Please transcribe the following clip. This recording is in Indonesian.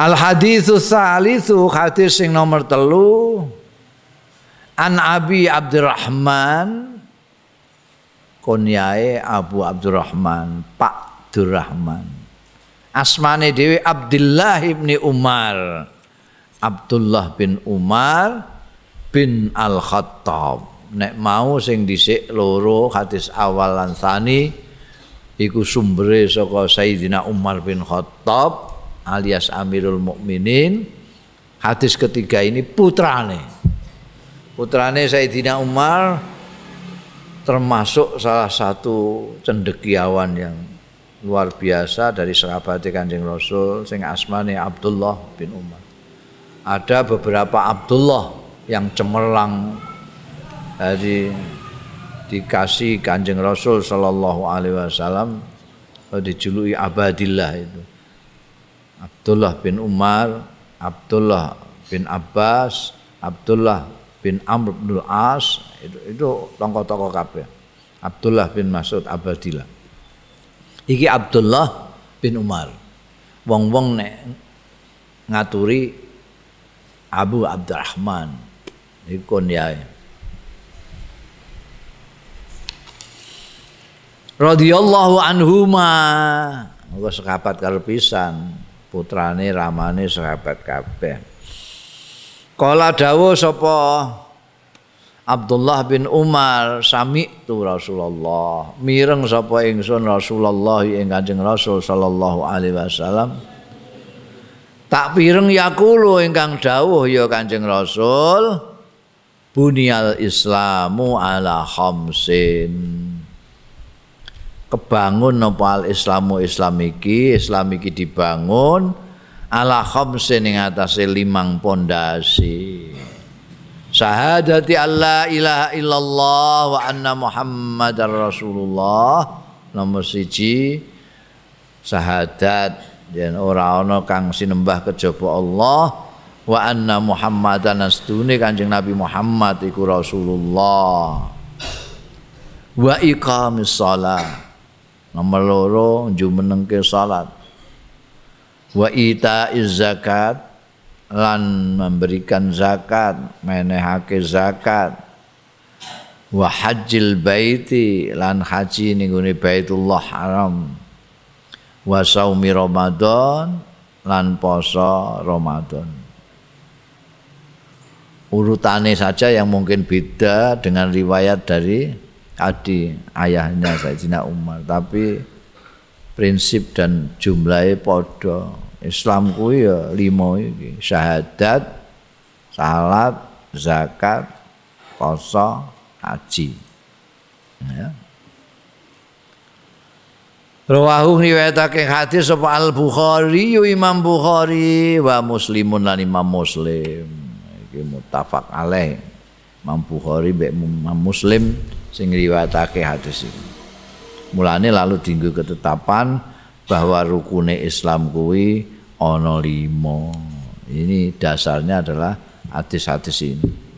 Al haditsu salisu hadis sing nomor telu. An Abi Abdurrahman. Kunyae Abu Abdurrahman Pak Abdurrahman. Asmane dhewe Abdullah bin Umar. Abdullah bin Umar bin Al Khattab nek mau sing dhisik loro hadis awal lan sani iku sumbere saka Sayyidina Umar bin Khattab alias Amirul Mukminin. Hadis ketiga ini putrane. Putrane Sayyidina Umar termasuk salah satu cendekiawan yang luar biasa dari sahabat Kanjeng Rasul sing asmane Abdullah bin Umar. Ada beberapa Abdullah yang cemerlang dari dikasih Kanjeng Rasul sallallahu alaihi wasallam dijuluki Abadillah itu. Abdullah bin Umar, Abdullah bin Abbas, Abdullah bin Amr bin As itu itu tokoh-tokoh kabeh. Abdullah bin Mas'ud Abadillah. Iki Abdullah bin Umar. Wong-wong nek ngaturi Abu Abdurrahman iku kunyae. Radhiyallahu anhuma. Engko sekapat karo pisan putrane ramane sahabat kabeh. Kala dawuh sapa Abdullah bin Umar sami tu Rasulullah. Mireng sapa ingsun Rasulullah ing Kanjeng Rasul sallallahu alaihi wasallam. Tak pireng yakulu ingkang dawuh ya Kanjeng Rasul bunyal islamu ala khamsin kebangun napa al islamu islam iki islam iki dibangun ala khamsin ing atase limang pondasi. Syahadati alla ilaha illallah wa anna muhammadar rasulullah. Nomor siji syahadat. Yen ora ana kang sinembah kejaba Allah wa anna muhammadan astune kanjeng nabi Muhammad iku rasulullah. Wa iqamis shalah Nomor loro jumenengke salat. Wa ita zakat lan memberikan zakat, menehake zakat. Wa hajjil baiti lan haji ning Baitullah Haram. Wa saumi Ramadan lan poso Ramadan. Urutane saja yang mungkin beda dengan riwayat dari adi ayahnya Sayyidina Umar. Tapi prinsip dan jumlahnya podo Islam ku ya lima iki. Syahadat salat zakat poso haji. Ya. Rawahu riwayatake hadis sapa Al Bukhari Imam Bukhari wa Muslimun lan Imam Muslim. Iki muttafaq alaih. Imam Bukhari mbek Imam Muslim sing riwayatake hadis iki. Mulane lalu dinggo ketetapan bahwa rukune Islam kuwi ana lima. Ini dasarnya adalah hadis-hadis ini.